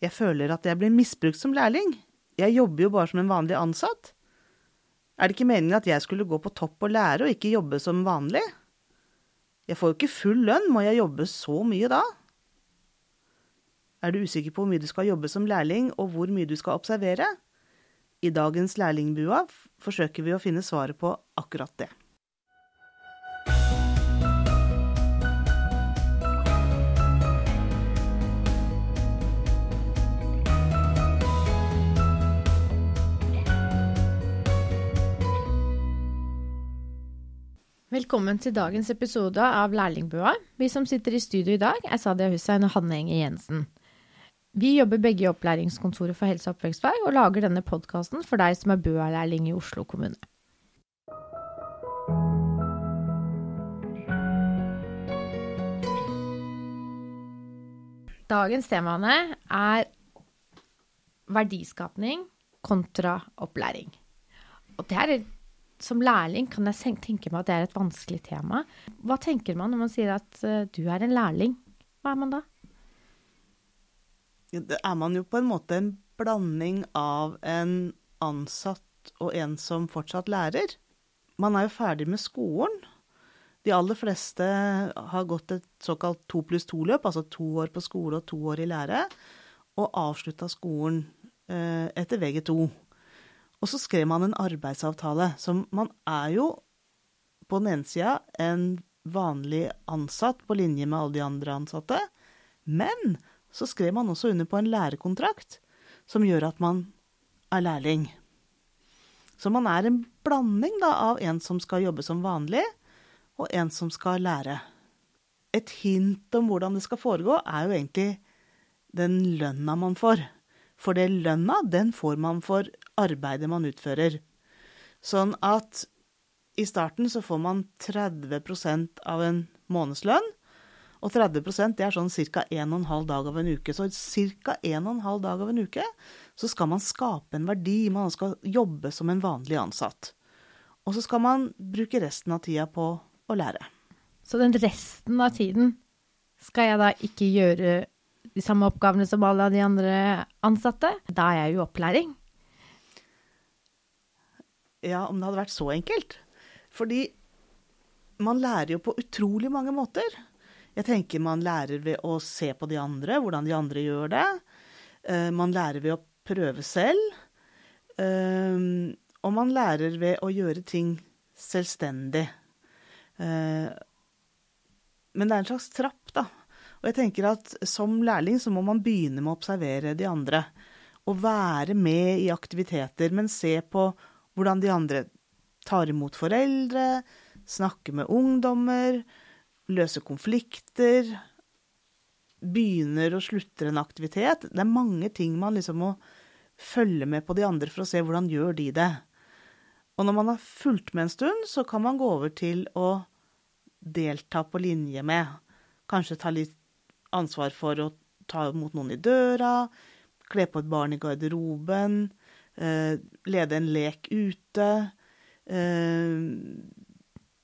Jeg føler at jeg blir misbrukt som lærling. Jeg jobber jo bare som en vanlig ansatt. Er det ikke meningen at jeg skulle gå på topp og lære, og ikke jobbe som vanlig? Jeg får jo ikke full lønn, må jeg jobbe så mye da? Er du usikker på hvor mye du skal jobbe som lærling, og hvor mye du skal observere? I dagens Lærlingbua forsøker vi å finne svaret på akkurat det. Velkommen til dagens episode av Lærlingbua. Vi som sitter i studio i dag, er Sadia Hussein og Hanne Enger Jensen. Vi jobber begge i Opplæringskontoret for helse- og oppvekstfag og lager denne podkasten for deg som er BUA-lærling i Oslo kommune. Dagens temaene er verdiskapning kontra opplæring. Og det er, som lærling kan jeg tenke meg at det er et vanskelig tema. Hva tenker man når man sier at uh, du er en lærling? Hva er man da? Det er man jo på en måte en blanding av en ansatt og en som fortsatt lærer. Man er jo ferdig med skolen. De aller fleste har gått et såkalt to pluss to-løp, altså to år på skole og to år i lære, og avslutta skolen eh, etter VG2. Og så skrev man en arbeidsavtale, som man er jo på den ene sida en vanlig ansatt på linje med alle de andre ansatte, men så skrev man også under på en lærekontrakt som gjør at man er lærling. Så man er en blanding da, av en som skal jobbe som vanlig, og en som skal lære. Et hint om hvordan det skal foregå, er jo egentlig den lønna man får. For det lønna, den får man for arbeidet man utfører. Sånn at i starten så får man 30% av en månedslønn. Og 30% det er sånn ca. 1 12 dag av en uke. Så ca. 1 12 dag av en uke så skal man skape en verdi. Man skal jobbe som en vanlig ansatt. Og så skal man bruke resten av tida på å lære. Så den resten av tiden skal jeg da ikke gjøre de samme oppgavene som alle de andre ansatte? Da er jeg jo opplæring. Ja, om det hadde vært så enkelt. Fordi man lærer jo på utrolig mange måter. Jeg tenker man lærer ved å se på de andre, hvordan de andre gjør det. Eh, man lærer ved å prøve selv. Eh, og man lærer ved å gjøre ting selvstendig. Eh, men det er en slags trapp, da. Og jeg tenker at som lærling så må man begynne med å observere de andre. Og være med i aktiviteter, men se på hvordan de andre tar imot foreldre, snakker med ungdommer, løser konflikter, begynner og slutter en aktivitet. Det er mange ting man liksom må følge med på de andre for å se hvordan gjør de det. Og når man har fulgt med en stund, så kan man gå over til å delta på linje med. Kanskje ta litt ansvar for å ta imot noen i døra, kle på et barn i garderoben, eh, lede en lek ute, eh,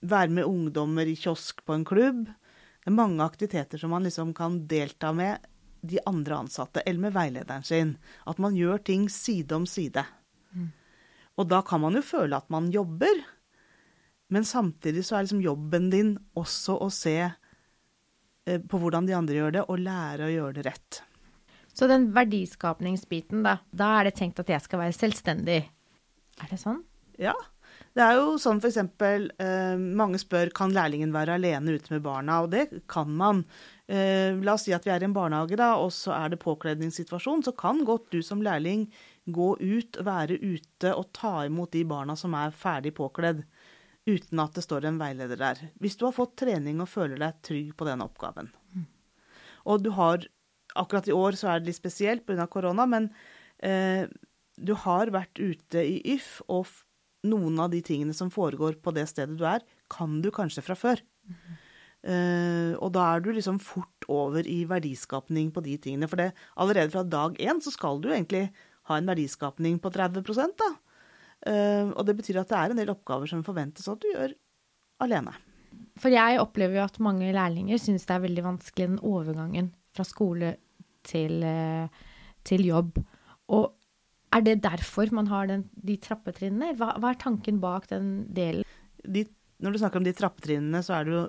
være med ungdommer i kiosk på en klubb. Det er mange aktiviteter som man liksom kan delta med de andre ansatte, eller med veilederen sin. At man gjør ting side om side. Mm. Og da kan man jo føle at man jobber, men samtidig så er liksom jobben din også å se på hvordan de andre gjør det, og lære å gjøre det rett. Så den verdiskapningsbiten, da, da er det tenkt at jeg skal være selvstendig. Er det sånn? Ja. Det er jo sånn f.eks. Eh, mange spør kan lærlingen være alene ute med barna, og det kan man. Eh, la oss si at vi er i en barnehage, da, og så er det påkledningssituasjon. Så kan godt du som lærling gå ut, være ute og ta imot de barna som er ferdig påkledd uten at det står en veileder der. Hvis du har fått trening og føler deg trygg på den oppgaven. Og du har Akkurat i år så er det litt spesielt pga. korona, men eh, du har vært ute i YF, og noen av de tingene som foregår på det stedet du er, kan du kanskje fra før. Mm. Eh, og da er du liksom fort over i verdiskapning på de tingene. For det, allerede fra dag én så skal du egentlig ha en verdiskapning på 30 da. Uh, og det betyr at det er en del oppgaver som forventes at du gjør alene. For jeg opplever jo at mange lærlinger syns det er veldig vanskelig den overgangen fra skole til, uh, til jobb. Og er det derfor man har den, de trappetrinnene? Hva, hva, er tanken bak den delen? De, når du snakker om de trappetrinnene, så er det jo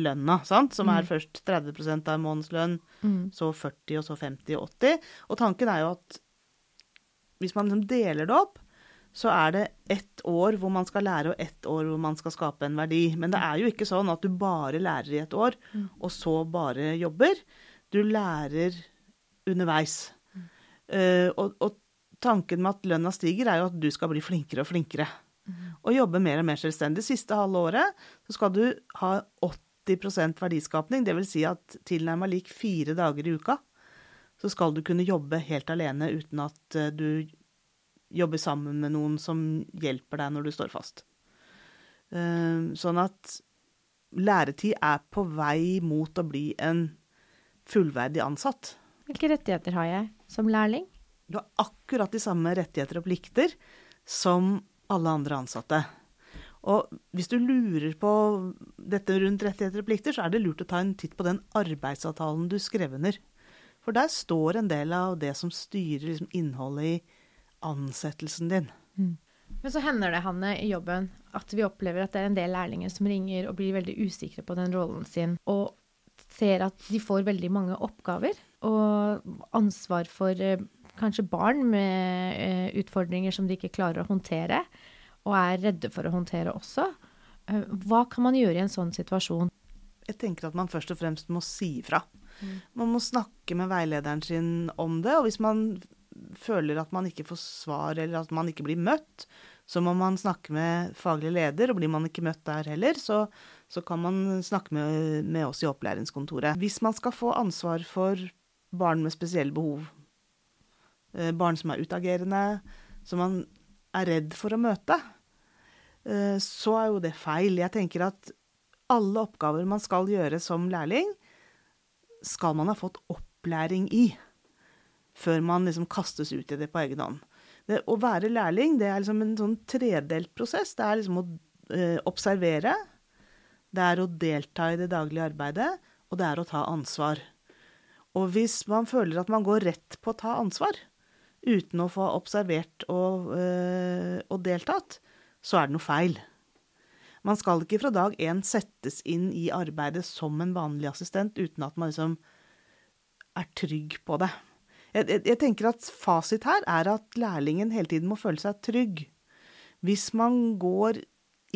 lønna, sant? som mm. er først 30% av månedslønn, mm. så 40, og så 50 og 80. Og tanken er jo at hvis man liksom deler det opp, så er det ett år hvor man skal lære, og ett år hvor man skal skape en verdi. Men det er jo ikke sånn at du bare lærer i et år, mm. og så bare jobber. Du lærer underveis. Mm. Uh, og, og, tanken med at lønna stiger, er jo at du skal bli flinkere og flinkere. Mm. Og jobbe mer og mer selvstendig. Siste halve året så skal du ha 80% verdiskapning, dvs. Si at tilnærma lik fire dager i uka så skal du kunne jobbe helt alene uten at eh, du jobber sammen med noen som hjelper deg når du står fast. Eh, sånn at læretid er på vei mot å bli en fullverdig ansatt. Hvilke rettigheter har jeg som lærling? Du har akkurat de samme rettigheter og plikter som alle andre ansatte. Og hvis du lurer på dette rundt rettigheter og plikter, så er det lurt å ta en titt på den arbeidsavtalen du skrev under. For der står en del av det som styrer liksom, innholdet i ansettelsen din. Mm. Men så hender det, Hanne, i jobben at vi opplever at det er en del lærlinger som ringer og blir veldig usikre på den rollen sin, og ser at de får veldig mange oppgaver og ansvar for eh, kanskje barn med eh, utfordringer som de ikke klarer å håndtere, og er redde for å håndtere også. Eh, hva kan man gjøre i en sånn situasjon? Jeg tenker at man først og fremst må si ifra. Mm. Man må snakke med veilederen sin om det. Og hvis man føler at man ikke får svar, eller at man ikke blir møtt, så må man snakke med faglig leder, og blir man ikke møtt der heller, så, så kan man snakke med, med, oss i opplæringskontoret. Hvis man skal få ansvar for barn med spesielle behov, eh, barn som er utagerende, som man er redd for å møte, eh, så er jo det feil. Jeg tenker at alle oppgaver man skal gjøre som lærling, skal man ha fått opplæring i før man liksom kastes ut i det på egen hånd. Det, å være lærling det er liksom en sånn tredelt prosess. Det er liksom å eh, observere, det er å delta i det daglige arbeidet, og det er å ta ansvar. Og hvis man føler at man går rett på å ta ansvar, uten å få observert og, eh, og deltatt, så er det noe feil. Man skal ikke fra dag én settes inn i arbeidet som en vanlig assistent uten at man liksom er trygg på det. Jeg, jeg, jeg, tenker at fasit her er at lærlingen hele tiden må føle seg trygg. Hvis man går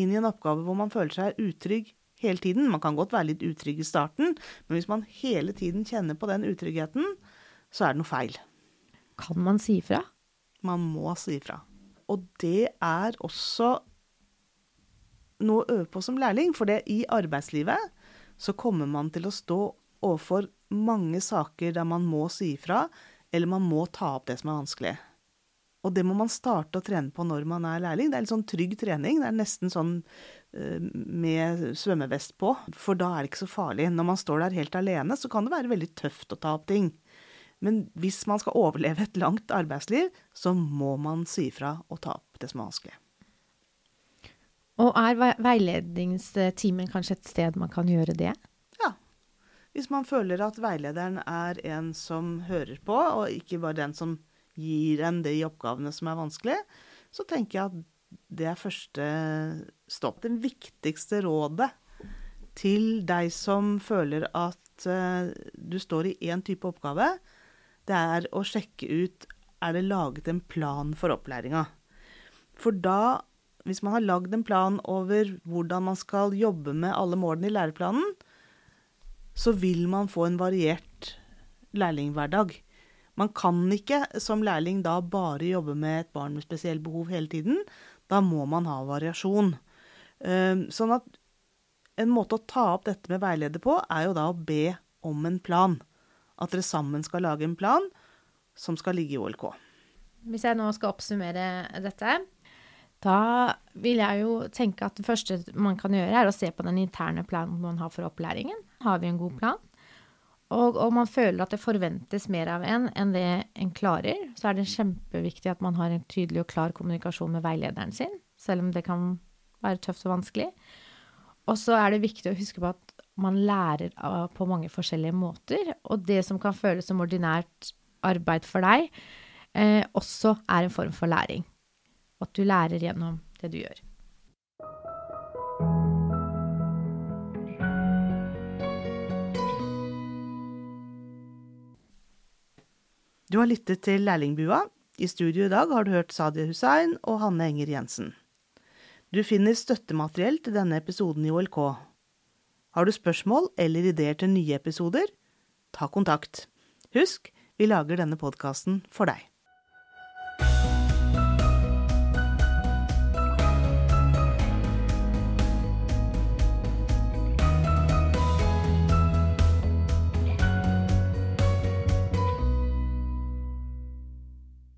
inn i en oppgave hvor man føler seg utrygg hele tiden, man kan godt være litt utrygg i starten, men hvis man hele tiden kjenner på den utryggheten, så er det noe feil. Kan man si ifra? Man må si ifra. Og det er også noe å øve på som lærling. For det, i arbeidslivet så kommer man til å stå overfor mange saker der man må si ifra, eller man må ta opp det som er vanskelig. Og det må man starte å trene på når man er lærling. Det er litt sånn trygg trening. Det er nesten sånn uh, med svømmevest på, for da er det ikke så farlig. Når man står der helt alene, så kan det være veldig tøft å ta opp ting. Men hvis man skal overleve et langt arbeidsliv, så må man si ifra og ta opp det som er vanskelig. Og er veiledningstimen kanskje et sted man kan gjøre det? Hvis man føler at veilederen er en som hører på, og ikke bare den som gir en de oppgavene som er vanskelig, så tenker jeg at det er første stopp. Det viktigste rådet til deg som føler at uh, du står i én type oppgave, det er å sjekke ut er det laget en plan for opplæringa. For da hvis man har lagd en plan over hvordan man skal jobbe med alle målene i læreplanen, så vil man få en variert lærlinghverdag. Man kan ikke som lærling da bare jobbe med et barn med spesielle behov hele tiden. Da må man ha variasjon. Ehm, sånn at en måte å ta opp dette med veileder på, er jo da å be om en plan. At dere sammen skal lage en plan som skal ligge i OLK. Hvis jeg nå skal oppsummere dette, da vil jeg jo tenke at det første man kan gjøre, er å se på den interne planen man har for opplæringen. Har vi en god plan? Og om man føler at det forventes mer av en enn det en klarer, så er det kjempeviktig at man har en tydelig og klar kommunikasjon med veilederen sin, selv om det kan være tøft og vanskelig. Og så er det viktig å huske på at man lærer på mange forskjellige måter, og det som kan føles som ordinært arbeid for deg, eh, også er en form for læring. At du lærer gjennom det du gjør. Du har lyttet til Lærlingbua. I studio i dag har du hørt Sadia Hussein og Hanne Enger Jensen. Du finner støttemateriell til denne episoden i OLK. Har du spørsmål eller ideer til nye episoder? Ta kontakt. Husk, vi lager denne podkasten for deg.